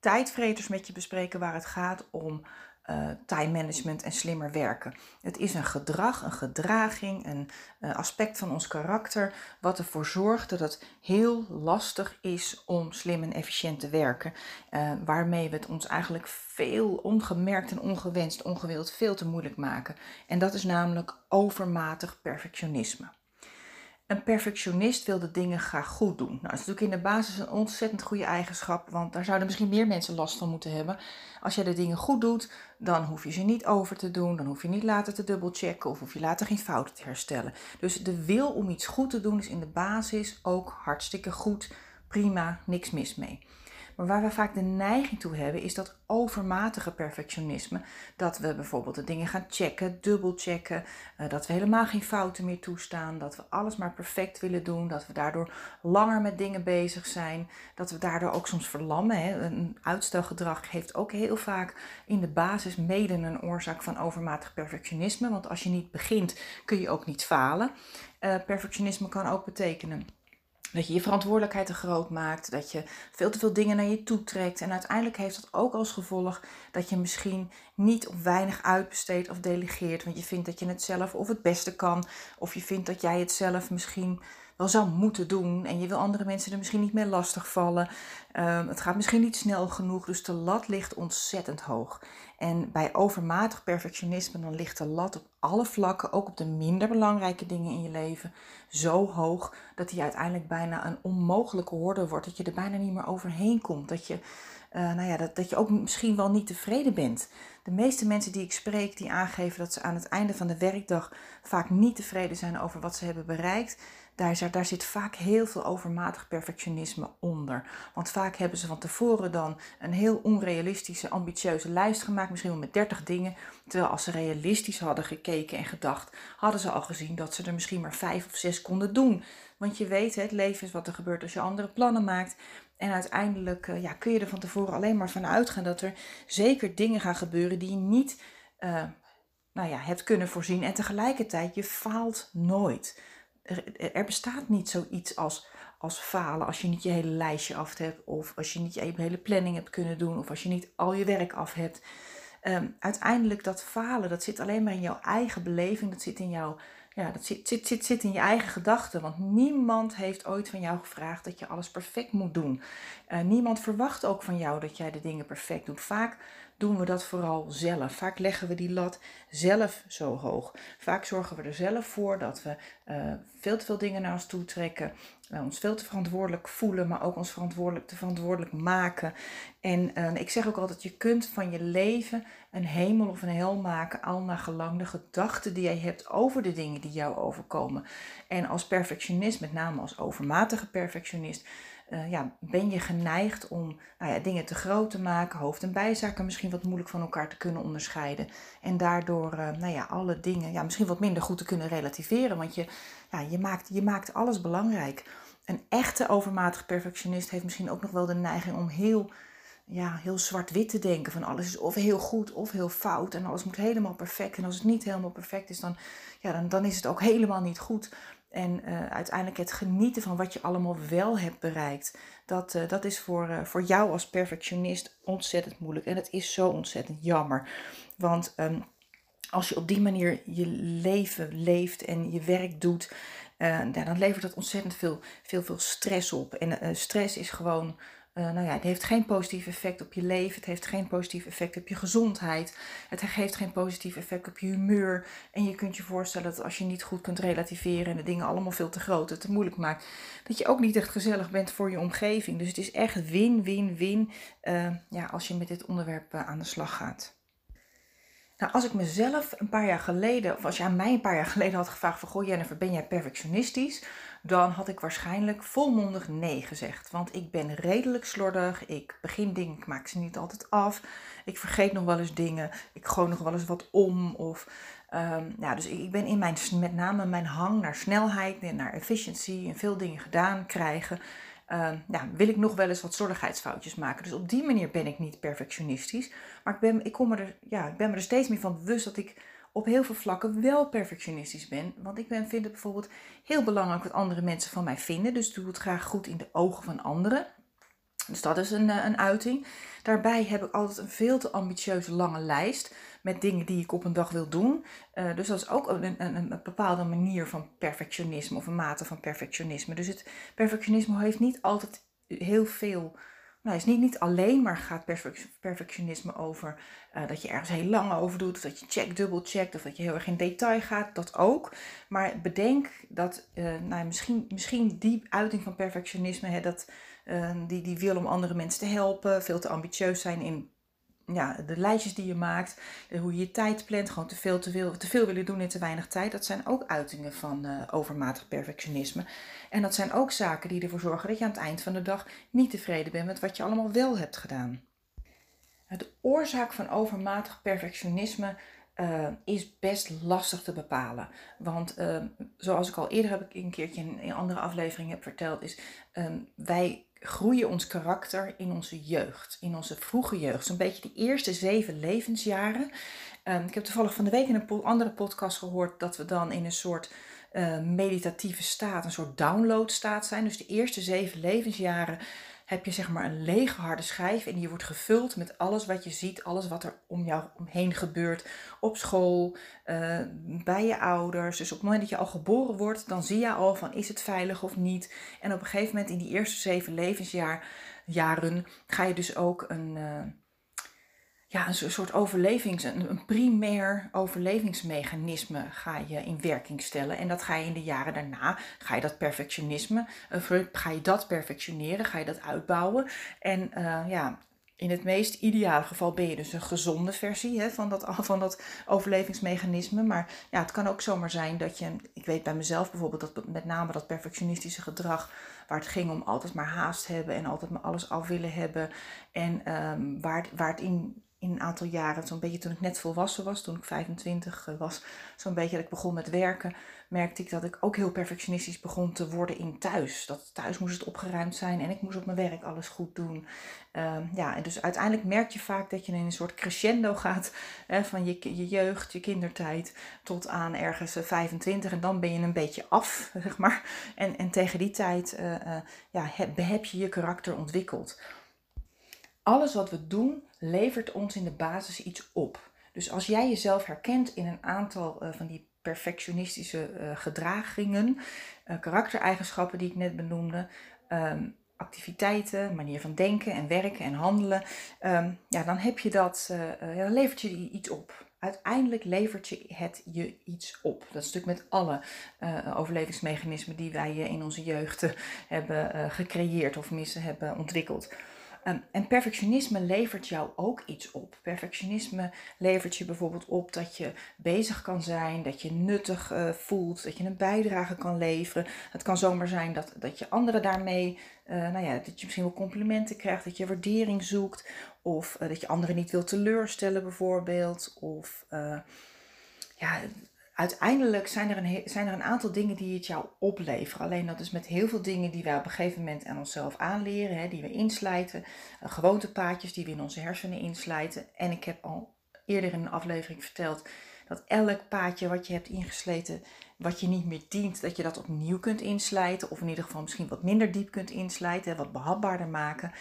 tijdvreters met je bespreken waar het gaat om uh, time management en slimmer werken. Het is een gedrag, een gedraging, een uh, aspect van ons karakter wat ervoor zorgt dat het heel lastig is om slim en efficiënt te werken. Uh, waarmee we het ons eigenlijk veel ongemerkt en ongewenst, ongewild veel te moeilijk maken. En dat is namelijk overmatig perfectionisme. Een perfectionist wil de dingen graag goed doen. Nou, dat is natuurlijk in de basis een ontzettend goede eigenschap, want daar zouden misschien meer mensen last van moeten hebben. Als je de dingen goed doet, dan hoef je ze niet over te doen, dan hoef je niet later te dubbelchecken of hoef je later geen fouten te herstellen. Dus de wil om iets goed te doen is in de basis ook hartstikke goed, prima, niks mis mee. Maar waar we vaak de neiging toe hebben, is dat overmatige perfectionisme. Dat we bijvoorbeeld de dingen gaan checken, dubbelchecken. Uh, dat we helemaal geen fouten meer toestaan. Dat we alles maar perfect willen doen. Dat we daardoor langer met dingen bezig zijn. Dat we daardoor ook soms verlammen. Hè. Een uitstelgedrag heeft ook heel vaak in de basis mede een oorzaak van overmatig perfectionisme. Want als je niet begint, kun je ook niet falen. Uh, perfectionisme kan ook betekenen dat je je verantwoordelijkheid te groot maakt, dat je veel te veel dingen naar je toe trekt. En uiteindelijk heeft dat ook als gevolg dat je misschien niet of weinig uitbesteedt of delegeert. Want je vindt dat je het zelf of het beste kan, of je vindt dat jij het zelf misschien wel zou moeten doen. En je wil andere mensen er misschien niet meer lastig vallen. Um, het gaat misschien niet snel genoeg, dus de lat ligt ontzettend hoog. En bij overmatig perfectionisme dan ligt de lat op alle vlakken, ook op de minder belangrijke dingen in je leven, zo hoog dat die uiteindelijk bijna een onmogelijke hoorde wordt. Dat je er bijna niet meer overheen komt. Dat je, uh, nou ja, dat, dat je ook misschien wel niet tevreden bent. De meeste mensen die ik spreek, die aangeven dat ze aan het einde van de werkdag vaak niet tevreden zijn over wat ze hebben bereikt daar, daar zit vaak heel veel overmatig perfectionisme onder. Want vaak hebben ze van tevoren dan een heel onrealistische, ambitieuze lijst gemaakt, misschien wel met 30 dingen. Terwijl als ze realistisch hadden gekeken en gedacht, hadden ze al gezien dat ze er misschien maar 5 of 6 konden doen. Want je weet, het leven is wat er gebeurt als je andere plannen maakt. En uiteindelijk uh, ja, kun je er van tevoren alleen maar van uitgaan dat er zeker dingen gaan gebeuren die je niet uh, nou ja, hebt kunnen voorzien. En tegelijkertijd, je faalt nooit er, bestaat niet zoiets als, als falen als je niet je hele lijstje af hebt, of als je niet je hele planning hebt kunnen doen, of als je niet al je werk af hebt. Um, uiteindelijk dat falen, dat zit alleen maar in jouw eigen beleving, dat zit in jouw, ja, dat zit, zit, zit, zit in je eigen gedachten. Want niemand heeft ooit van jou gevraagd dat je alles perfect moet doen. Uh, niemand verwacht ook van jou dat jij de dingen perfect doet. Vaak doen we dat vooral zelf. Vaak leggen we die lat zelf zo hoog. Vaak zorgen we er zelf voor dat we uh, veel te veel dingen naar ons toe trekken. Uh, ons veel te verantwoordelijk voelen, maar ook ons verantwoordelijk te verantwoordelijk maken. En uh, ik zeg ook altijd, je kunt van je leven een hemel of een hel maken, al naar gelang de gedachten die jij hebt over de dingen die jou overkomen. En als perfectionist, met name als overmatige perfectionist, uh, ja, ben je geneigd om nou ja, dingen te groot te maken, hoofd- en bijzaken misschien wat moeilijk van elkaar te kunnen onderscheiden. En daardoor uh, nou ja, alle dingen ja, misschien wat minder goed te kunnen relativeren. Want je, ja, je, maakt, je maakt alles belangrijk. Een echte overmatig perfectionist heeft misschien ook nog wel de neiging om heel, ja, heel zwart-wit te denken. Van alles is of heel goed of heel fout. En alles moet helemaal perfect. En als het niet helemaal perfect is, dan, ja, dan, dan is het ook helemaal niet goed. En uh, uiteindelijk het genieten van wat je allemaal wel hebt bereikt. Dat, uh, dat is voor, uh, voor jou als perfectionist ontzettend moeilijk. En het is zo ontzettend jammer. Want um, als je op die manier je leven leeft en je werk doet, dan levert dat ontzettend veel, veel, veel stress op. En stress is gewoon Uh, nou ja, het heeft geen positief effect op je leven. Het heeft geen positief effect op je gezondheid. Het geeft geen positief effect op je humeur. En je kunt je voorstellen dat als je niet goed kunt relativeren en de dingen allemaal veel te groot en te moeilijk maakt, dat je ook niet echt gezellig bent voor je omgeving. Dus het is echt win, win, win uh, ja, als je met dit onderwerp uh, aan de slag gaat. Nou, als ik mezelf een paar jaar geleden, of als je aan mij een paar jaar geleden had gevraagd van, goh Jennifer, ben jij perfectionistisch? Dan had ik waarschijnlijk volmondig nee gezegd. Want ik ben redelijk slordig, ik begin dingen, ik maak ze niet altijd af. Ik vergeet nog wel eens dingen, ik gooi nog wel eens wat om. Of, um, ja, dus ik ben in mijn, met name mijn hang naar snelheid naar efficiëntie en veel dingen gedaan krijgen uh, ja, wil ik nog wel eens wat zorgigheidsfoutjes maken. Dus op die manier ben ik niet perfectionistisch. Maar ik ben, ik, kom er, ja, ik ben me er steeds meer van bewust dat ik op heel veel vlakken wel perfectionistisch ben. Want ik ben, vind het bijvoorbeeld heel belangrijk wat andere mensen van mij vinden. Dus doe het graag goed in de ogen van anderen. Dus dat is een, eh, een uiting. Daarbij heb ik altijd een veel te ambitieuze lange lijst met dingen die ik op een dag wil doen. Uh, dus dat is ook een, een, een, bepaalde manier van perfectionisme of een mate van perfectionisme. Dus het perfectionisme heeft niet altijd heel veel. Nou, is niet, niet alleen maar gaat perfectionisme over uh, dat je ergens heel lang over doet, of dat je check, dubbel checkt, of dat je heel erg in detail gaat, dat ook. Maar bedenk dat uh, nou, misschien, misschien die uiting van perfectionisme, hè, dat, die, die wil om andere mensen te helpen, veel te ambitieus zijn in ja, de lijstjes die je maakt, hoe je je tijd plant, gewoon te veel, te veel, te veel willen doen in te weinig tijd, dat zijn ook uitingen van uh, overmatig perfectionisme. En dat zijn ook zaken die ervoor zorgen dat je aan het eind van de dag niet tevreden bent met wat je allemaal wel hebt gedaan. De oorzaak van overmatig perfectionisme uh, is best lastig te bepalen. Want zoals ik al eerder heb ik een keertje in een andere aflevering heb verteld, is um, wij groeien ons karakter in onze jeugd, in onze vroege jeugd. Zo'n beetje de eerste zeven levensjaren. Um, ik heb toevallig van de week in een andere podcast gehoord dat we dan in een soort uh, meditatieve staat, een soort downloadstaat zijn. Dus de eerste zeven levensjaren heb je zeg maar een lege harde schijf en die wordt gevuld met alles wat je ziet, alles wat er om jou omheen gebeurt, op school, uh, bij je ouders. Dus op het moment dat je al geboren wordt, dan zie je al van is het veilig of niet. En op een gegeven moment in die eerste zeven levensjaren ga je dus ook een... Uh, ja, een soort overlevings, een, primair overlevingsmechanisme ga je in werking stellen. En dat ga je in de jaren daarna, ga je dat perfectionisme, uh, ga je dat perfectioneren, ga je dat uitbouwen. En uh, ja, in het meest ideale geval ben je dus een gezonde versie hè, van, dat, van dat overlevingsmechanisme. Maar ja, het kan ook zomaar zijn dat je, ik weet bij mezelf bijvoorbeeld, dat met name dat perfectionistische gedrag, waar het ging om altijd maar haast hebben en altijd maar alles af willen hebben. En um, waar, waar het in in een aantal jaren, zo'n beetje toen ik net volwassen was, toen ik 25 eh, was, zo'n beetje dat ik begon met werken, merkte ik dat ik ook heel perfectionistisch begon te worden in thuis. Dat thuis moest het opgeruimd zijn en ik moest op mijn werk alles goed doen. Uh, ja, en dus uiteindelijk merk je vaak dat je in een soort crescendo gaat hè, van je, je jeugd, je kindertijd tot aan ergens 25 en dan ben je een beetje af, zeg maar. En, en tegen die tijd uh, ja, heb je je karakter ontwikkeld alles wat we doen levert ons in de basis iets op. Dus als jij jezelf herkent in een aantal uh, van die perfectionistische uh, gedragingen, uh, karaktereigenschappen die ik net benoemde, um, activiteiten, manier van denken en werken en handelen, um, ja, dan heb je dat, levert je iets op. Uiteindelijk levert je het je iets op. Dat is natuurlijk met alle overlevingsmechanismen die wij in onze jeugd hebben gecreëerd of missen hebben ontwikkeld. Um, en perfectionisme levert jou ook iets op. Perfectionisme levert je bijvoorbeeld op dat je bezig kan zijn, dat je nuttig uh, voelt, dat je een bijdrage kan leveren. Het kan zomaar zijn dat, dat je anderen daarmee, uh, nou ja, dat je misschien wel complimenten krijgt, dat je waardering zoekt, of uh, dat je anderen niet wil teleurstellen bijvoorbeeld. Of ja, uiteindelijk zijn er, een, zijn er een aantal dingen die het jou opleveren. Alleen dat is met heel veel dingen die wij op een gegeven moment aan onszelf aanleren, hè, die we inslijten, uh, gewoontepaadjes die we in onze hersenen inslijten. En ik heb al eerder in een aflevering verteld dat elk paadje wat je hebt ingesleten, wat je niet meer dient, dat je dat opnieuw kunt inslijten. Of in ieder geval misschien wat minder diep kunt inslijten, wat behapbaarder maken.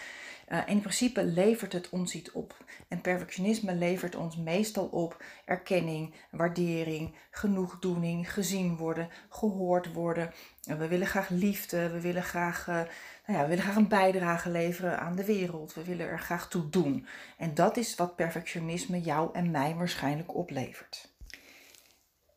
Uh, in principe levert het ons iets op. En perfectionisme levert ons meestal op erkenning, waardering, genoegdoening, gezien worden, gehoord worden. we willen graag liefde, we willen graag, uh, nou ja, we willen graag een bijdrage leveren aan de wereld. We willen er graag toe doen. En dat is wat perfectionisme jou en mij waarschijnlijk oplevert.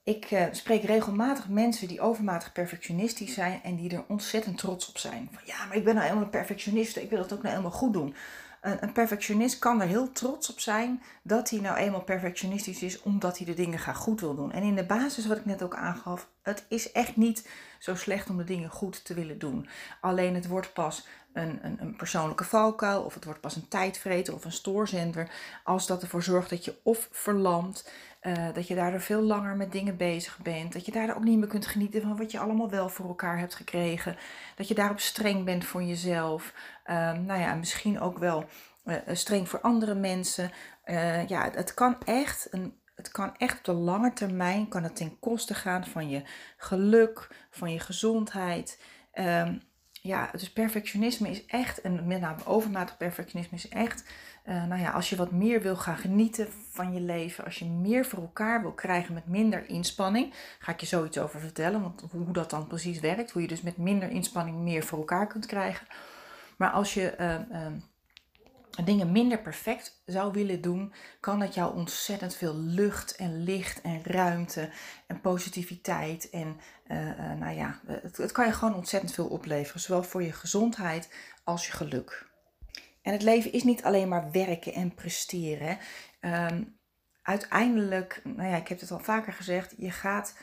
Ik uh, spreek regelmatig mensen die overmatig perfectionistisch zijn en die er ontzettend trots op zijn. Van ja, maar ik ben nou helemaal een perfectionist, ik wil het ook nou helemaal goed doen. Een, een perfectionist kan er heel trots op zijn dat hij nou eenmaal perfectionistisch is, omdat hij de dingen graag goed wil doen. En in de basis, wat ik net ook aangaf, het is echt niet zo slecht om de dingen goed te willen doen. Alleen het wordt pas een, een, een persoonlijke valkuil, of het wordt pas een tijdvreter of een stoorzender, als dat ervoor zorgt dat je of verlamt, uh, dat je daardoor veel langer met dingen bezig bent. Dat je daardoor ook niet meer kunt genieten van wat je allemaal wel voor elkaar hebt gekregen. Dat je daarop streng bent voor jezelf. Uh, nou ja, misschien ook wel uh, streng voor andere mensen. Eh, ja, het, kan echt een, het kan echt op de lange termijn kan het ten koste gaan van je geluk, van je gezondheid. Ja, dus perfectionisme is echt, en met name overmatig perfectionisme is echt, uh, nou ja, als je wat meer wil gaan genieten van je leven, als je meer voor elkaar wil krijgen met minder inspanning, ga ik je zoiets over vertellen, want hoe dat dan precies werkt, hoe je dus met minder inspanning meer voor elkaar kunt krijgen. Maar als je uh, uh, dingen minder perfect zou willen doen, kan dat jou ontzettend veel lucht en licht en ruimte en positiviteit en uh, uh, nou ja, het, het, kan je gewoon ontzettend veel opleveren, zowel voor je gezondheid als je geluk. En het leven is niet alleen maar werken en presteren. Um, uiteindelijk, nou ja, ik heb het al vaker gezegd, je gaat,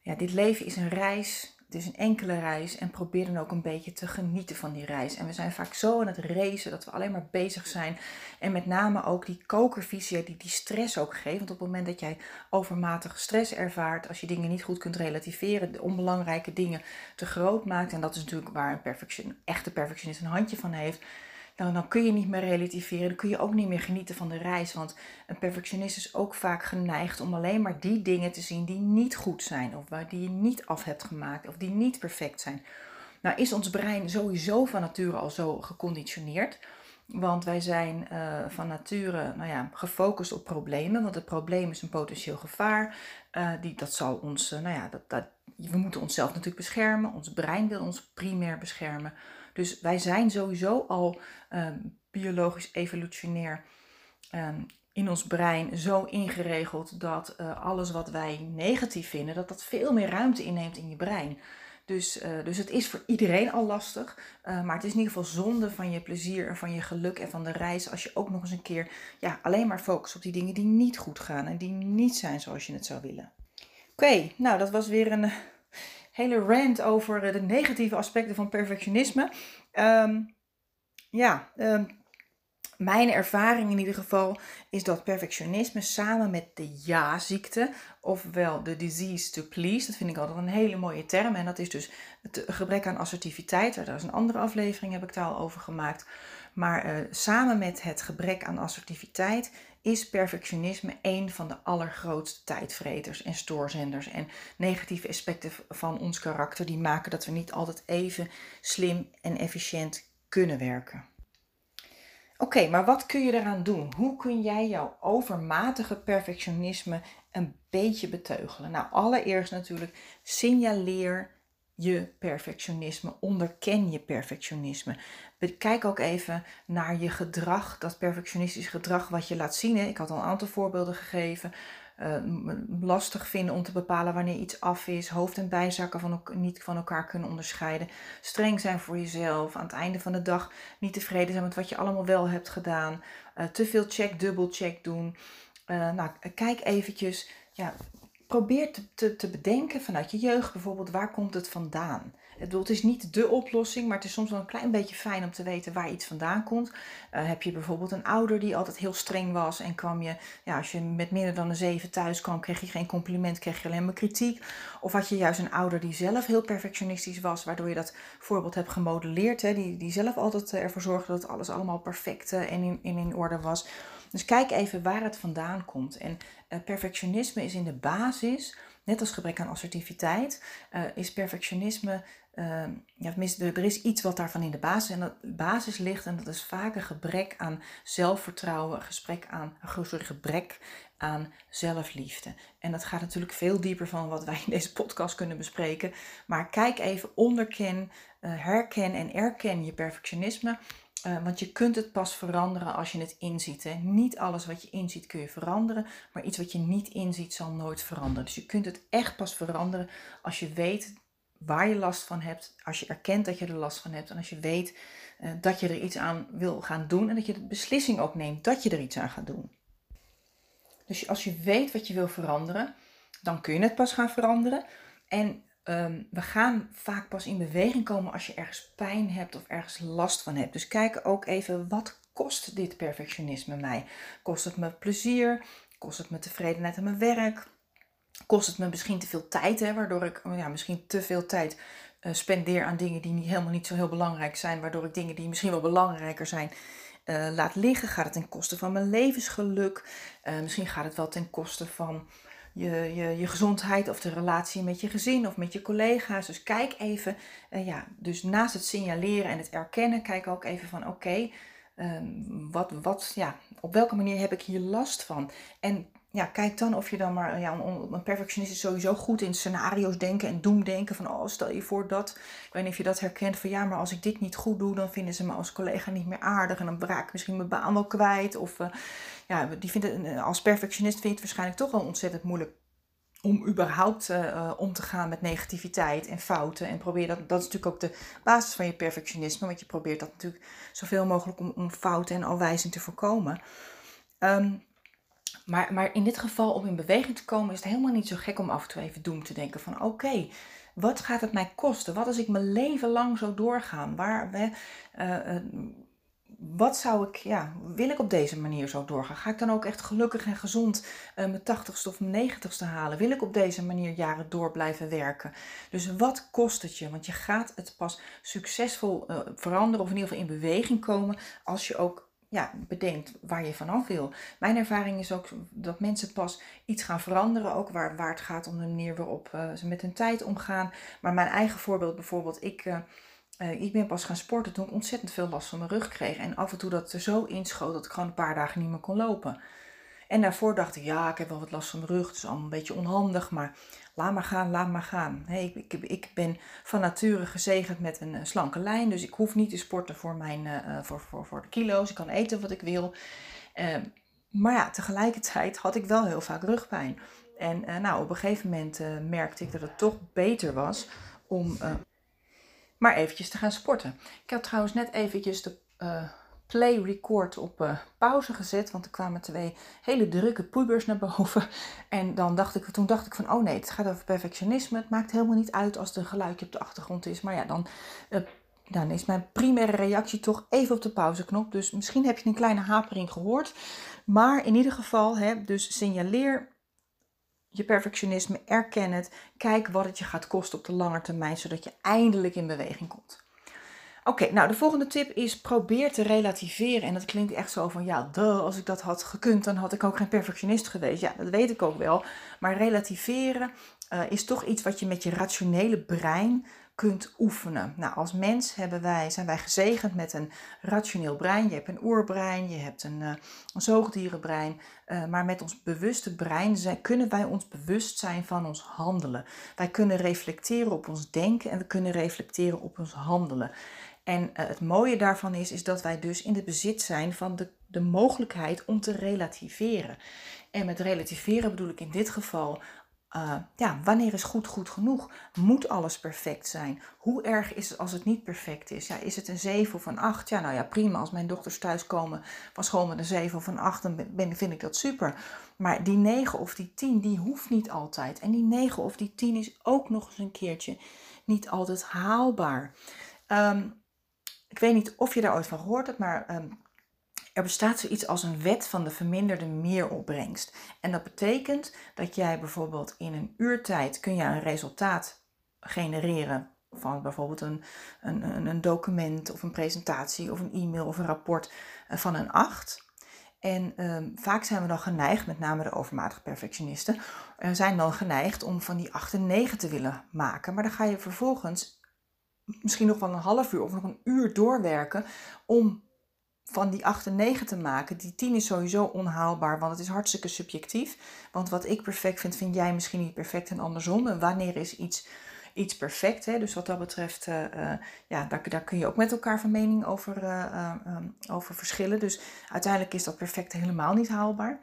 ja, dit leven is een reis het is een enkele reis en probeer dan ook een beetje te genieten van die reis. En we zijn vaak zo aan het racen dat we alleen maar bezig zijn. En met name ook die kokervisie die die stress ook geeft. Want op het moment dat jij overmatige stress ervaart, als je dingen niet goed kunt relativeren, de onbelangrijke dingen te groot maakt. En dat is natuurlijk waar een perfection, echte perfectionist een handje van heeft dan, kun je niet meer relativeren. Dan kun je ook niet meer genieten van de reis. Want een perfectionist is ook vaak geneigd om alleen maar die dingen te zien die niet goed zijn. Of waar die je niet af hebt gemaakt. Of die niet perfect zijn. Nou is ons brein sowieso van nature al zo geconditioneerd. Want wij zijn uh, van nature nou ja, gefocust op problemen. Want het probleem is een potentieel gevaar. Uh, die, dat zal ons, uh, nou ja, dat, dat, we moeten onszelf natuurlijk beschermen. Ons brein wil ons primair beschermen. Dus wij zijn sowieso al um, biologisch evolutionair um, in ons brein zo ingeregeld dat uh, alles wat wij negatief vinden, dat dat veel meer ruimte inneemt in je brein. Dus, uh, dus het is voor iedereen al lastig. Uh, maar het is in ieder geval zonde van je plezier en van je geluk en van de reis. Als je ook nog eens een keer ja, alleen maar focust op die dingen die niet goed gaan en die niet zijn zoals je het zou willen. Oké, nou dat was weer een hele rant over de negatieve aspecten van perfectionisme. Um, ja, um, mijn ervaring in ieder geval is dat perfectionisme samen met de ja-ziekte, ofwel de disease to please, dat vind ik altijd een hele mooie term. En dat is dus het gebrek aan assertiviteit. Daar is een andere aflevering, heb ik daar al over gemaakt. Maar uh, samen met het gebrek aan assertiviteit is perfectionisme een van de allergrootste tijdvreters en stoorzenders. En negatieve aspecten van ons karakter die maken dat we niet altijd even slim en efficiënt kunnen werken. Oké, maar wat kun je eraan doen? Hoe kun jij jouw overmatige perfectionisme een beetje beteugelen? Nou, allereerst natuurlijk signaleer je perfectionisme, onderken je perfectionisme. Kijk ook even naar je gedrag, dat perfectionistisch gedrag wat je laat zien. Ik had al een aantal voorbeelden gegeven. Uh, lastig vinden om te bepalen wanneer iets af is, hoofd- en bijzakken van niet van elkaar kunnen onderscheiden, streng zijn voor jezelf, aan het einde van de dag niet tevreden zijn met wat je allemaal wel hebt gedaan, uh, te veel check, dubbel check doen. Uh, nou, kijk eventjes, ja, probeer te, te, te bedenken vanuit je jeugd bijvoorbeeld, waar komt het vandaan? Het is niet de oplossing, maar het is soms wel een klein beetje fijn om te weten waar iets vandaan komt. Uh, heb je bijvoorbeeld een ouder die altijd heel streng was en kwam je, ja, als je met minder dan een zeven thuis kwam, kreeg je geen compliment, kreeg je alleen maar kritiek. Of had je juist een ouder die zelf heel perfectionistisch was, waardoor je dat voorbeeld hebt gemodelleerd, hè, die, die zelf altijd eh, ervoor zorgde dat alles allemaal perfect eh, en in, in, in orde was. Dus kijk even waar het vandaan komt. En uh, perfectionisme is in de basis net als gebrek aan assertiviteit, uh, is perfectionisme uh, ja, er is iets wat daarvan in de basis, en dat basis ligt. En dat is vaak een gebrek aan zelfvertrouwen, gesprek aan, een gebrek aan zelfliefde. En dat gaat natuurlijk veel dieper van wat wij in deze podcast kunnen bespreken. Maar kijk even, onderken, uh, herken en erken je perfectionisme. Uh, want je kunt het pas veranderen als je het inziet. Hè? Niet alles wat je inziet kun je veranderen, maar iets wat je niet inziet zal nooit veranderen. Dus je kunt het echt pas veranderen als je weet waar je last van hebt, als je erkent dat je er last van hebt en als je weet uh, dat je er iets aan wil gaan doen en dat je de beslissing ook neemt dat je er iets aan gaat doen. Dus als je weet wat je wil veranderen, dan kun je het pas gaan veranderen. En um, we gaan vaak pas in beweging komen als je ergens pijn hebt of ergens last van hebt. Dus kijk ook even wat kost dit perfectionisme mij? Kost het me plezier? Kost het me tevredenheid aan mijn werk? Kost het me misschien te veel tijd, hè, waardoor ik ja, misschien te veel tijd uh, spendeer aan dingen die niet, helemaal niet zo heel belangrijk zijn, waardoor ik dingen die misschien wel belangrijker zijn uh, laat liggen? Gaat het ten koste van mijn levensgeluk? Uh, misschien gaat het wel ten koste van je, je, je gezondheid of de relatie met je gezin of met je collega's. Dus kijk even, uh, ja, dus naast het signaleren en het erkennen, kijk ook even van oké, okay, wat, wat, ja, op welke manier heb ik hier last van? En ja, kijk dan of je dan maar, ja, een perfectionist is sowieso goed in scenario's denken en doemdenken van, oh, stel je voor dat, ik weet niet of je dat herkent, van ja, maar als ik dit niet goed doe, dan vinden ze me als collega niet meer aardig en dan braak ik misschien mijn baan wel kwijt. Of uh, ja, die vinden, als perfectionist vind je het waarschijnlijk toch wel ontzettend moeilijk om überhaupt uh, om te gaan met negativiteit en fouten. En probeer dat, dat is natuurlijk ook de basis van je perfectionisme, want je probeert dat natuurlijk zoveel mogelijk om, om fouten en afwijzing te voorkomen. Um, maar, maar in dit geval, om in beweging te komen, is het helemaal niet zo gek om af en toe even doen te denken van oké, wat gaat het mij kosten? Wat als ik mijn leven lang zo doorgaan? Waar, uh, uh, wat zou ik, ja, wil ik op deze manier zo doorgaan? Ga ik dan ook echt gelukkig en gezond uh, mijn tachtigste of mijn negentigste halen? Wil ik op deze manier jaren door blijven werken? Dus wat kost het je? Want je gaat het pas succesvol veranderen of in ieder geval in beweging komen als je ook ja, bedenkt waar je vanaf wil. Mijn ervaring is ook dat mensen pas iets gaan veranderen, ook waar, waar het gaat om de manier waarop uh, ze met hun tijd omgaan. Maar mijn eigen voorbeeld bijvoorbeeld, ik, uh, uh, ik ben pas gaan sporten toen ik ontzettend veel last van mijn rug kreeg. En af en toe dat er zo inschoot dat ik gewoon een paar dagen niet meer kon lopen. En daarvoor dacht ik, ja, ik heb wel wat last van mijn rug, het is allemaal een beetje onhandig, maar laat maar gaan, laat maar gaan. Ik, ik, ik, ben van nature gezegend met een slanke lijn, dus ik hoef niet te sporten voor, mijn, uh, voor, voor, voor de kilo's. Ik kan eten wat ik wil. Uh, maar ja, tegelijkertijd had ik wel heel vaak rugpijn. En nou, op een gegeven moment merkte ik dat het toch beter was om maar eventjes te gaan sporten. Ik had trouwens net eventjes de play record op uh, pauze gezet. Want er kwamen twee hele drukke pubers naar boven. En dan dacht ik, toen dacht ik van, oh nee, het gaat over perfectionisme. Het maakt helemaal niet uit als er een geluidje op de achtergrond is. Maar ja, dan, uh, dan is mijn primaire reactie toch even op de pauzeknop. Dus misschien heb je een kleine hapering gehoord. Maar in ieder geval, hè, dus signaleer je perfectionisme, erken het. Kijk wat het je gaat kosten op de lange termijn, zodat je eindelijk in beweging komt. Oké, nou de volgende tip is probeer te relativeren. En dat klinkt echt zo van, ja, duh, als ik dat had gekund, dan had ik ook geen perfectionist geweest. Ja, dat weet ik ook wel. Maar relativeren uh, is toch iets wat je met je rationele brein kunt oefenen. Nou, als mens hebben wij, zijn wij gezegend met een rationeel brein. Je hebt een oerbrein, je hebt een, uh, een zoogdierenbrein. Uh, maar met ons bewuste brein zijn, kunnen wij ons bewust zijn van ons handelen. Wij kunnen reflecteren op ons denken en we kunnen reflecteren op ons handelen. En uh, het mooie daarvan is, is dat wij dus in het bezit zijn van de, de mogelijkheid om te relativeren. En met relativeren bedoel ik in dit geval, uh, ja, wanneer is goed goed genoeg? Moet alles perfect zijn? Hoe erg is het als het niet perfect is? Ja, is het een 7 of een 8? Ja, nou ja, prima. Als mijn dochters thuiskomen van school met een 7 of een 8, dan ben, vind ik dat super. Maar die 9 of die 10, die hoeft niet altijd. En die 9 of die 10 is ook nog eens een keertje niet altijd haalbaar. Um, ik weet niet of je daar ooit van gehoord hebt, maar um, er bestaat zoiets als een wet van de verminderde meeropbrengst. En dat betekent dat jij bijvoorbeeld in een uurtijd kun je een resultaat genereren van bijvoorbeeld een, een, een document of een presentatie of een e-mail of een rapport eh, van een 8. En um, vaak zijn we dan geneigd, met name de overmatige perfectionisten, uh, zijn dan geneigd om van die 8 een 9 te willen maken. Maar dan ga je vervolgens misschien nog wel een half uur of nog een uur doorwerken om van die 8 en 9 te maken. Die 10 is sowieso onhaalbaar, want het is hartstikke subjectief. Want wat ik perfect vind, vind jij misschien niet perfect en andersom. En wanneer is iets, iets perfect? Hè? Dus wat dat betreft, uh, uh, ja, daar, kun je ook met elkaar van mening over, uh, um, over verschillen. Dus uiteindelijk is dat perfect helemaal niet haalbaar.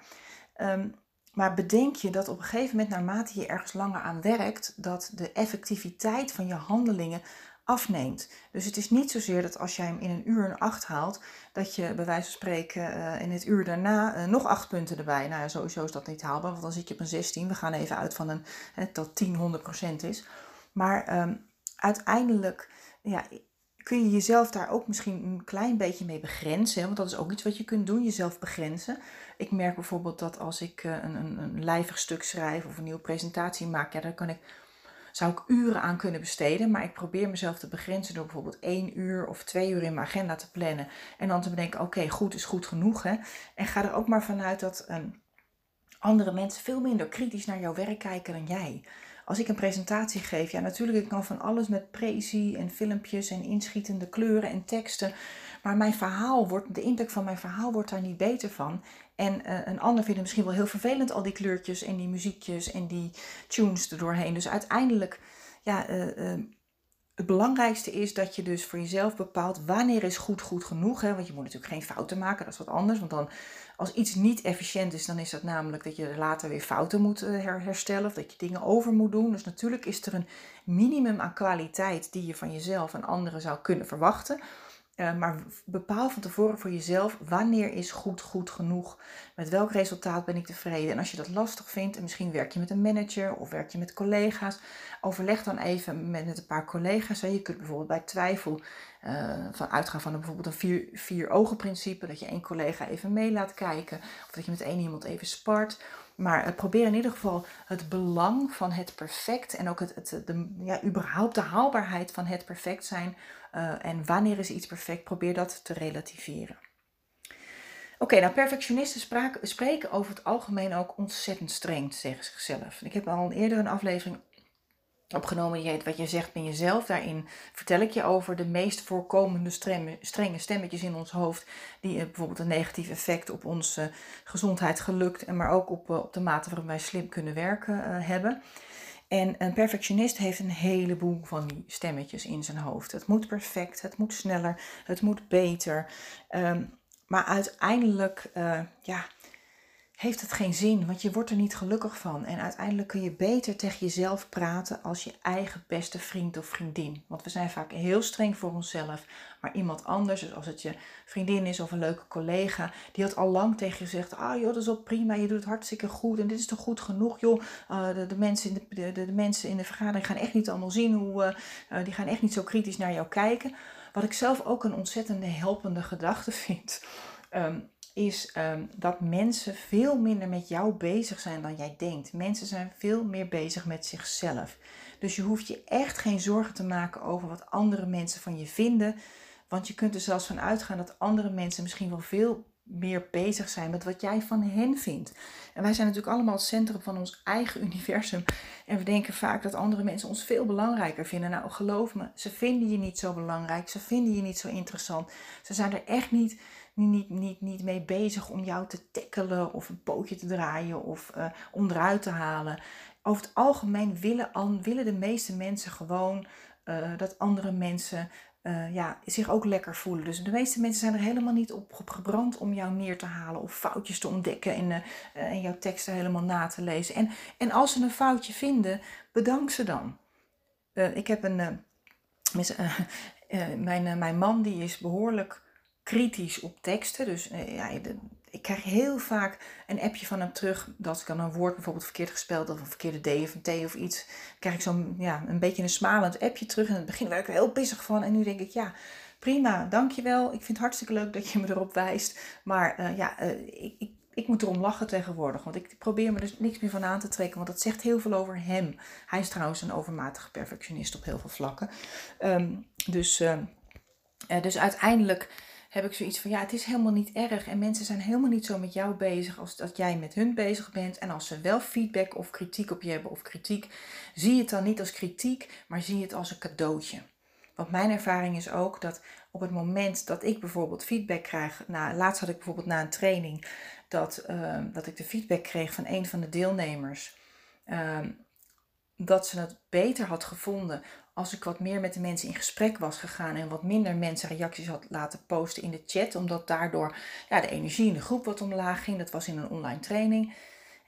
Um, maar bedenk je dat op een gegeven moment, naarmate je ergens langer aan werkt, dat de effectiviteit van je handelingen afneemt. Dus het is niet zozeer dat als jij hem in een uur een 8 haalt, dat je bij wijze van spreken uh, in het uur daarna uh, nog 8 punten erbij. Nou ja, sowieso is dat niet haalbaar, want dan zit je op een 16. We gaan even uit van een, hè, dat 10 100% is. Maar um, uiteindelijk ja, kun je jezelf daar ook misschien een klein beetje mee begrenzen. Want dat is ook iets wat je kunt doen, jezelf begrenzen. Ik merk bijvoorbeeld dat als ik uh, een, een, een lijvig stuk schrijf of een nieuwe presentatie maak, ja, daar kan ik zou ik uren aan kunnen besteden. Maar ik probeer mezelf te begrenzen door bijvoorbeeld één uur of twee uur in mijn agenda te plannen. En dan te bedenken, oké, goed is goed genoeg. Hè? En ga er ook maar vanuit dat um, andere mensen veel minder kritisch naar jouw werk kijken dan jij. Als ik een presentatie geef, ja natuurlijk, ik kan van alles met prezi en filmpjes en inschietende kleuren en teksten. Maar mijn verhaal wordt, de impact van mijn verhaal wordt daar niet beter van. En uh, een ander vindt het misschien wel heel vervelend, al die kleurtjes en die muziekjes en die tunes erdoorheen. Dus uiteindelijk, ja, uh, uh, het belangrijkste is dat je dus voor jezelf bepaalt wanneer is goed goed genoeg. Hè? Want je moet natuurlijk geen fouten maken, dat is wat anders. Want dan, als iets niet efficiënt is, dan is dat namelijk dat je later weer fouten moet herstellen. Of dat je dingen over moet doen. Dus natuurlijk is er een minimum aan kwaliteit die je van jezelf en anderen zou kunnen verwachten. Uh, maar bepaal van tevoren voor jezelf wanneer is goed goed genoeg. Met welk resultaat ben ik tevreden. En als je dat lastig vindt en misschien werk je met een manager of werk je met collega's. Overleg dan even met, een paar collega's. Je kunt bijvoorbeeld bij twijfel uh, van uitgaan van bijvoorbeeld een vier, vier ogen principe. Dat je één collega even mee laat kijken. Of dat je met één iemand even spart. Maar uh, probeer in ieder geval het belang van het perfect en ook het, het, de, ja, überhaupt de haalbaarheid van het perfect zijn uh, en wanneer is iets perfect, probeer dat te relativeren. Oké, nou perfectionisten spreken over het algemeen ook ontzettend streng tegen zichzelf. Ik heb al eerder een aflevering opgenomen, die heet Wat je zegt ben jezelf. Daarin vertel ik je over de meest voorkomende strenge stemmetjes in ons hoofd, die bijvoorbeeld een negatief effect op onze gezondheid, gelukt en maar ook op, op de mate waarin wij slim kunnen werken uh, hebben. En een perfectionist heeft een heleboel van die stemmetjes in zijn hoofd. Het moet perfect, het moet sneller, het moet beter. Um, maar uiteindelijk, ja, heeft het geen zin, want je wordt er niet gelukkig van. En uiteindelijk kun je beter tegen jezelf praten als je eigen beste vriend of vriendin. Want we zijn vaak heel streng voor onszelf. Maar iemand anders, dus als het je vriendin is of een leuke collega, die had al lang tegen je gezegd: Ah joh, dat is wel prima, je doet het hartstikke goed en dit is toch goed genoeg, joh. Uh, de, mensen in de, de, de, mensen in de vergadering gaan echt niet allemaal zien hoe, uh, die gaan echt niet zo kritisch naar jou kijken. Wat ik zelf ook een ontzettende helpende gedachte vind. Um, is um, dat mensen veel minder met jou bezig zijn dan jij denkt. Mensen zijn veel meer bezig met zichzelf. Dus je hoeft je echt geen zorgen te maken over wat andere mensen van je vinden. Want je kunt er zelfs van uitgaan dat andere mensen misschien wel veel meer bezig zijn met wat jij van hen vindt. En wij zijn natuurlijk allemaal het centrum van ons eigen universum. En we denken vaak dat andere mensen ons veel belangrijker vinden. Nou, geloof me, ze vinden je niet zo belangrijk. Ze vinden je niet zo interessant. Ze zijn er echt niet niet, niet, niet mee bezig om jou te tackelen of een pootje te draaien of uh, onderuit te halen. Over het algemeen willen, willen de meeste mensen gewoon uh, dat andere mensen uh, ja, zich ook lekker voelen. Dus de meeste mensen zijn er helemaal niet op, op gebrand om jou neer te halen of foutjes te ontdekken en, en jouw teksten helemaal na te lezen. En, en als ze een foutje vinden, bedank ze dan. ik heb een. mijn, mijn man die is behoorlijk kritisch op teksten. Dus uh, ja, ik krijg heel vaak een appje van hem terug dat ik een woord bijvoorbeeld verkeerd gespeld of een verkeerde D of een T of iets. Dan krijg ik zo'n ja, een beetje een smalend appje terug. In het begin werd ik er heel pissig van. En nu denk ik, ja, prima, dankjewel. Ik vind het hartstikke leuk dat je me erop wijst. Maar uh, ja, uh, ik, ik, ik moet erom lachen tegenwoordig. Want ik probeer me dus niks meer van aan te trekken. Want dat zegt heel veel over hem. Hij is trouwens een overmatige perfectionist op heel veel vlakken. Um, dus, uh, dus uiteindelijk heb ik zoiets van ja, het is helemaal niet erg. En mensen zijn helemaal niet zo met jou bezig als dat jij met hun bezig bent. En als ze wel feedback of kritiek op je hebben of kritiek, zie het dan niet als kritiek, maar zie het als een cadeautje. Want mijn ervaring is ook dat op het moment dat ik bijvoorbeeld feedback krijg, nou, laatst had ik bijvoorbeeld na een training dat, ehm, dat ik de feedback kreeg van een van de deelnemers. Ehm, dat ze het beter had gevonden als ik wat meer met de mensen in gesprek was gegaan en wat minder mensen reacties had laten posten in de chat, omdat daardoor ja, de energie in de groep wat omlaag ging. Dat was in een online training.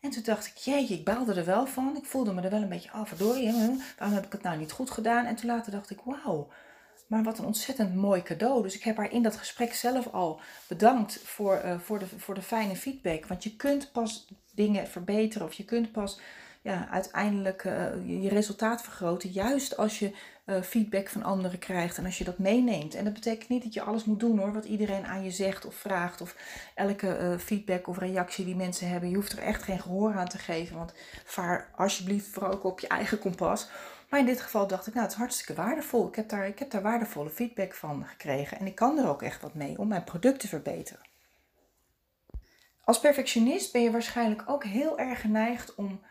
En toen dacht ik, jeetje, ik baalde er wel van. Ik voelde me er wel een beetje af, verdorie, waarom heb ik het nou niet goed gedaan? En toen later dacht ik, wauw, maar wat een ontzettend mooi cadeau. Dus ik heb haar in dat gesprek zelf al bedankt voor, uh, voor, de, voor de fijne feedback. Want je kunt pas dingen verbeteren of je kunt pas ja, uiteindelijk uh, je resultaat vergroten. Juist als je uh, feedback van anderen krijgt en als je dat meeneemt. En dat betekent niet dat je alles moet doen hoor, wat iedereen aan je zegt of vraagt. Of elke feedback of reactie die mensen hebben. Je hoeft er echt geen gehoor aan te geven. Want vaar alsjeblieft vooral ook op je eigen kompas. Maar in dit geval dacht ik, nou, het is hartstikke waardevol. Ik heb, daar, ik heb daar waardevolle feedback van gekregen. En ik kan er ook echt wat mee om mijn product te verbeteren. Als perfectionist ben je waarschijnlijk ook heel erg geneigd om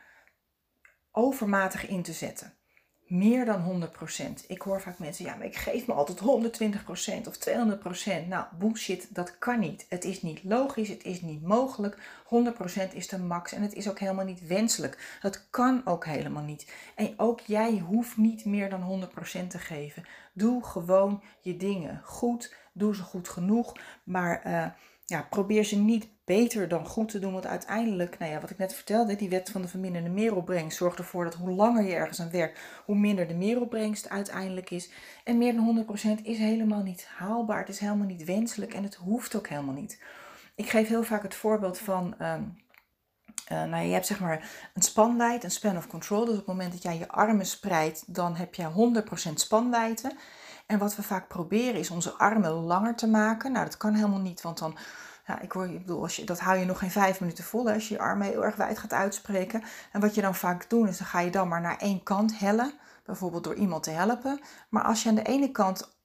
overmatig in te zetten meer dan 100%. Ik hoor vaak mensen, ja, maar ik geef me altijd 120% of 200%. Nou, bullshit, dat kan niet. Het is niet logisch, het is niet mogelijk. 100% is de max en het is ook helemaal niet wenselijk. Het kan ook helemaal niet. En ook jij hoeft niet meer dan 100% te geven. Doe gewoon je dingen goed. Doe ze goed genoeg. Maar uh, ja, probeer ze niet beter dan goed te doen. Want uiteindelijk, nou ja, wat ik net vertelde, die wet van de verminderde meeropbrengst zorgt ervoor dat hoe langer je ergens aan werkt, hoe minder de meeropbrengst uiteindelijk is. En meer dan 100% is helemaal niet haalbaar. Het is helemaal niet wenselijk en het hoeft ook helemaal niet. Ik geef heel vaak het voorbeeld van. Um, uh, nou, je hebt zeg maar een spanwijd, een span of control. Dus op het moment dat jij je armen spreidt, dan heb je 100% spanwijdte. En wat we vaak proberen is onze armen langer te maken. Nou, dat kan helemaal niet, want dan, ja, ik, hoor, ik bedoel, als je, dat hou je nog geen vijf minuten vol als je je armen heel erg wijd gaat uitspreken. En wat je dan vaak doet, is dan ga je dan maar naar één kant hellen, bijvoorbeeld door iemand te helpen. Maar als je aan de ene kant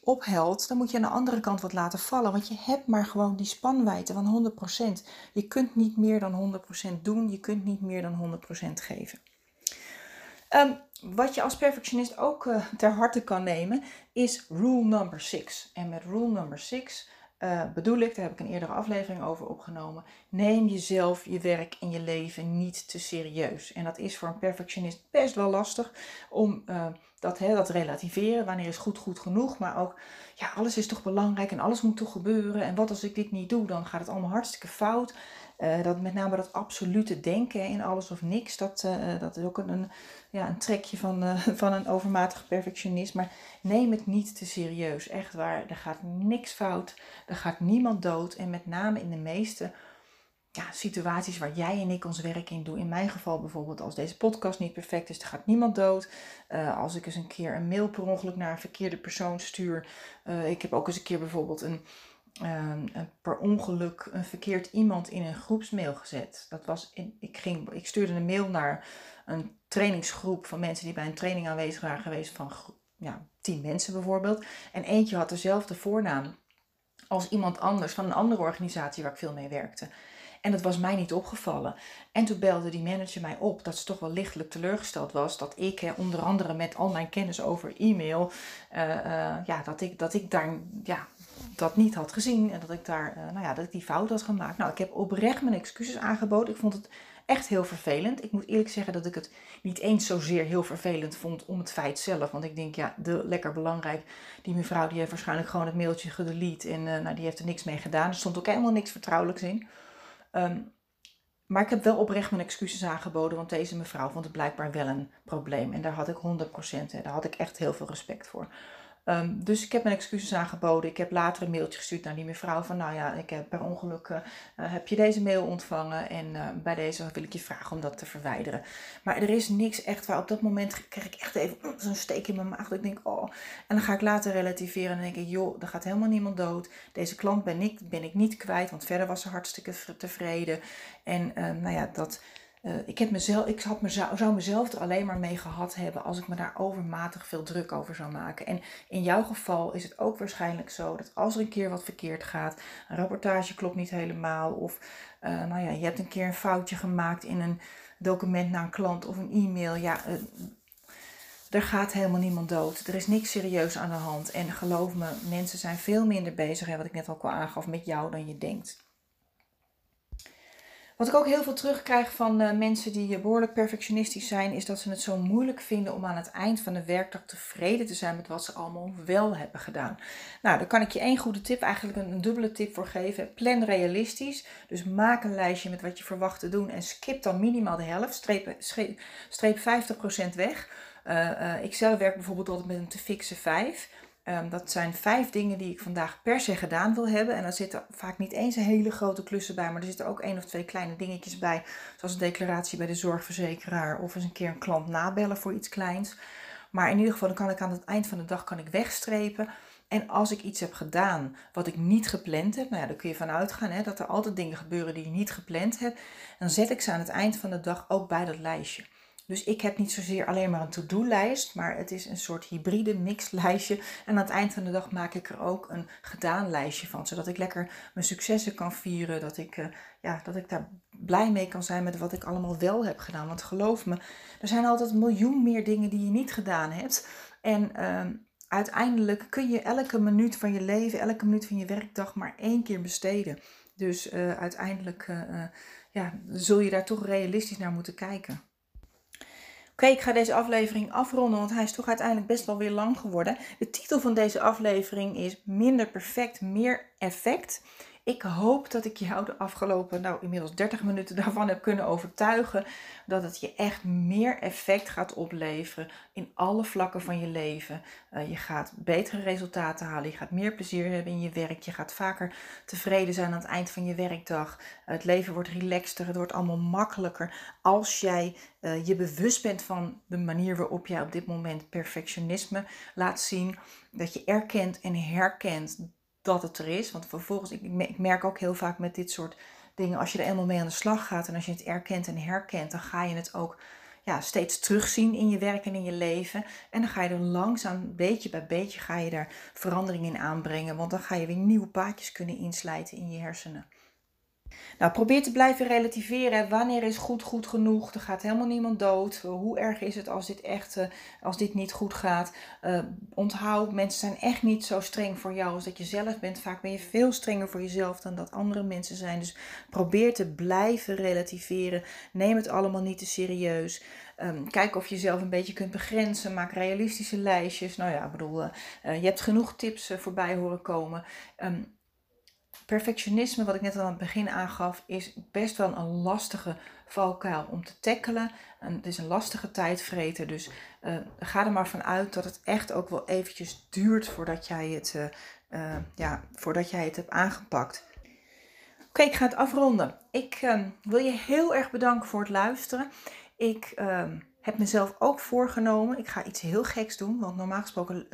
ophelt, dan moet je aan de andere kant wat laten vallen. Want je hebt maar gewoon die spanwijdte van 100%. Je kunt niet meer dan 100% doen, je kunt niet meer dan 100% geven. Um, wat je als perfectionist ook uh, ter harte kan nemen, is rule number 6. En met rule number 6 eh, bedoel ik, daar heb ik een eerdere aflevering over opgenomen, neem jezelf, je werk en je leven niet te serieus. En dat is voor een perfectionist best wel lastig om uh, dat, hè, dat relativeren. Wanneer is goed goed genoeg, maar ook, ja, alles is toch belangrijk en alles moet toch gebeuren. En wat als ik dit niet doe, dan gaat het allemaal hartstikke fout. Uh, dat met name dat absolute denken in alles of niks, dat, uh, dat is ook een, ja, een trekje van, van een overmatig perfectionist. Maar neem het niet te serieus. Echt waar, er gaat niks fout, er gaat niemand dood. En met name in de meeste ja, situaties waar jij en ik ons werk in doen. In mijn geval bijvoorbeeld als deze podcast niet perfect is, er gaat niemand dood. als ik eens een keer een mail per ongeluk naar een verkeerde persoon stuur. ik heb ook eens een keer bijvoorbeeld een per ongeluk een verkeerd iemand in een groepsmail gezet. Dat was in, ik, ging, ik stuurde een mail naar een trainingsgroep van mensen die bij een training aanwezig waren geweest van ja, tien mensen bijvoorbeeld. En eentje had dezelfde voornaam als iemand anders van een andere organisatie waar ik veel mee werkte. En dat was mij niet opgevallen. En toen belde die manager mij op dat ze toch wel lichtelijk teleurgesteld was. Dat ik, onder andere met al mijn kennis over e-mail, uh, uh, ja, dat ik, dat ik daar ja, dat niet had gezien. En dat ik daar, uh, nou ja, dat ik die fout had gemaakt. Nou, ik heb oprecht mijn excuses aangeboden. Ik vond het echt heel vervelend. Ik moet eerlijk zeggen dat ik het niet eens zozeer heel vervelend vond om het feit zelf. Want ik denk, ja, de, lekker belangrijk. Die mevrouw die heeft waarschijnlijk gewoon het mailtje gedelete. En nou, die heeft er niks mee gedaan. Er stond ook helemaal niks vertrouwelijks in. Um, maar ik heb wel oprecht mijn excuses aangeboden, want deze mevrouw vond het blijkbaar wel een probleem. En daar had ik 100%, daar had ik echt heel veel respect voor. Ehm, dus ik heb mijn excuses aangeboden. Ik heb later een mailtje gestuurd naar die mevrouw van, nou ja, ik heb per ongeluk, uh, heb je deze mail ontvangen en uh, bij deze wil ik je vragen om dat te verwijderen. Maar er is niks echt waar op dat moment krijg ik echt even zo'n steek in mijn maag. Dat ik denk, oh. En dan ga ik later relativeren en denk ik, joh, er gaat helemaal niemand dood. Deze klant ben ik, ben ik niet kwijt, want verder was ze hartstikke tevreden. En uh, nou ja, dat uh, ik, heb mezelf, ik had mezelf, zou mezelf er alleen maar mee gehad hebben als ik me daar overmatig veel druk over zou maken. En in jouw geval is het ook waarschijnlijk zo dat als er een keer wat verkeerd gaat, een rapportage klopt niet helemaal, of uh, nou ja, je hebt een keer een foutje gemaakt in een document naar een klant of een e-mail. Ja, uh, er gaat helemaal niemand dood. Er is niks serieus aan de hand. En geloof me, mensen zijn veel minder bezig, hè, wat ik net ook al aangaf, met jou dan je denkt. Wat ik ook heel veel terugkrijg van uh, mensen die uh, behoorlijk perfectionistisch zijn, is dat ze het zo moeilijk vinden om aan het eind van de werkdag tevreden te zijn met wat ze allemaal wel hebben gedaan. Nou, daar kan ik je één goede tip, eigenlijk een, dubbele tip voor geven. Plan realistisch. Dus maak een lijstje met wat je verwacht te doen en skip dan minimaal de helft. Streep, streep, streep 50% weg. Uh, ik zelf werk bijvoorbeeld altijd met een te fixe 5. Um, dat zijn vijf dingen die ik vandaag per se gedaan wil hebben. En daar zitten vaak niet eens een hele grote klussen bij, maar er zitten ook één of twee kleine dingetjes bij. Zoals een declaratie bij de zorgverzekeraar of eens een keer een klant nabellen voor iets kleins. Maar in ieder geval, dan kan ik aan het eind van de dag kan ik wegstrepen. En als ik iets heb gedaan wat ik niet gepland heb, nou ja, dan kun je vanuit gaan hè, dat er altijd dingen gebeuren die je niet gepland hebt. Dan zet ik ze aan het eind van de dag ook bij dat lijstje. Dus ik heb niet zozeer alleen maar een to-do-lijst, maar het is een soort hybride mixlijstje. En aan het eind van de dag maak ik er ook een gedaan lijstje van, zodat ik lekker mijn successen kan vieren, dat ik, uh, ja, dat ik daar blij mee kan zijn met wat ik allemaal wel heb gedaan. Want geloof me, er zijn altijd een miljoen meer dingen die je niet gedaan hebt. En uh, uiteindelijk kun je elke minuut van je leven, elke minuut van je werkdag maar één keer besteden. Dus uh, uiteindelijk uh, ja, zul je daar toch realistisch naar moeten kijken. Oké, ik ga deze aflevering afronden, want hij is toch uiteindelijk best wel weer lang geworden. De titel van deze aflevering is Minder perfect, meer effect. Ik hoop dat ik jou de afgelopen, nou inmiddels 30 minuten daarvan heb kunnen overtuigen dat het je echt meer effect gaat opleveren in alle vlakken van je leven. Uh, je gaat betere resultaten halen, je gaat meer plezier hebben in je werk, je gaat vaker tevreden zijn aan het eind van je werkdag. het leven wordt relaxter, het wordt allemaal makkelijker als jij uh, je bewust bent van de manier waarop jij op dit moment perfectionisme laat zien. Dat je erkent en herkent dat het er is. Want vervolgens, ik, merk ook heel vaak met dit soort dingen, als je er eenmaal mee aan de slag gaat en als je het erkent en herkent, dan ga je het ook ja, steeds terugzien in je werk en in je leven. En dan ga je er langzaam, beetje bij beetje, ga je daar verandering in aanbrengen. Want dan ga je weer nieuwe paadjes kunnen inslijten in je hersenen. Nou, probeer te blijven relativeren. Wanneer is goed goed genoeg? Er gaat helemaal niemand dood. Hoe erg is het als dit echt, uh, als dit niet goed gaat? Uh, onthoud, mensen zijn echt niet zo streng voor jou als dat je zelf bent. Vaak ben je veel strenger voor jezelf dan dat andere mensen zijn. Dus probeer te blijven relativeren. Neem het allemaal niet te serieus. Um, kijk of je jezelf een beetje kunt begrenzen. Maak realistische lijstjes. Nou ja, ik bedoel, uh, je hebt genoeg tips voorbij horen komen. Um, perfectionisme, wat ik net al aan het begin aangaf, is best wel een lastige valkuil om te tackelen. En het is een lastige tijdvreter, dus uh, ga er maar van uit dat het echt ook wel eventjes duurt voordat jij het, uh, uh, ja, voordat jij het hebt aangepakt. Oké, ik ga het afronden. Ik ehm, wil je heel erg bedanken voor het luisteren. Ik ehm, heb mezelf ook voorgenomen, ik ga iets heel geks doen, want normaal gesproken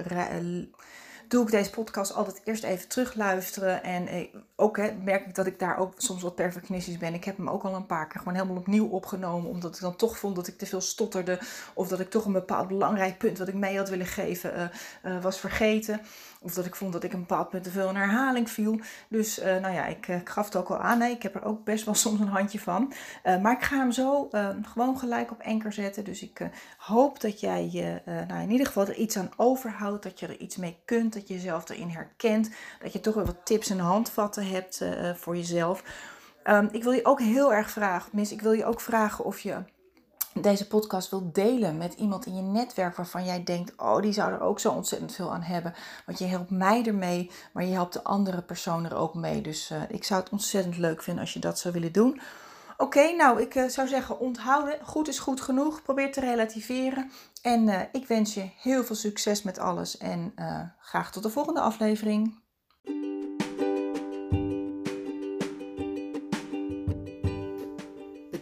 doe ik deze podcast altijd eerst even terugluisteren. En eh, ook hè, merk ik dat ik daar ook soms wat perfectionistisch ben. Ik heb hem ook al een paar keer gewoon helemaal opnieuw opgenomen. Omdat ik dan toch vond dat ik te veel stotterde. Of dat ik toch een bepaald belangrijk punt wat ik mee had willen geven uh, uh, was vergeten. Of dat ik vond dat ik een bepaald punt te veel in herhaling viel. Dus uh, nou ja, ik, ik, gaf het ook al aan. Nee, ik heb er ook best wel soms een handje van. maar ik ga hem zo gewoon gelijk op enker zetten. Dus ik hoop dat jij je nou, in ieder geval er iets aan overhoudt. Dat je er iets mee kunt. Dat je jezelf erin herkent. Dat je toch weer wat tips en handvatten hebt voor jezelf. Um, ik wil je ook heel erg vragen, mis, ik wil je ook vragen of je deze podcast wilt delen met iemand in je netwerk waarvan jij denkt, oh, die zou er ook zo ontzettend veel aan hebben. Want je helpt mij ermee, maar je helpt de andere persoon er ook mee. Dus uh, ik zou het ontzettend leuk vinden als je dat zou willen doen. Oké, nou, ik uh, zou zeggen onthouden. Goed is goed genoeg. Probeer te relativeren. En uh, ik wens je heel veel succes met alles. En graag tot de volgende aflevering.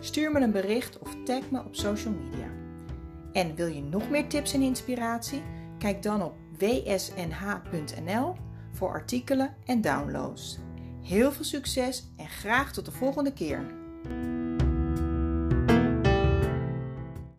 Stuur me een bericht of tag me op social media. En wil je nog meer tips en inspiratie? Kijk dan op wsnh.nl voor artikelen en downloads. Heel veel succes en graag tot de volgende keer.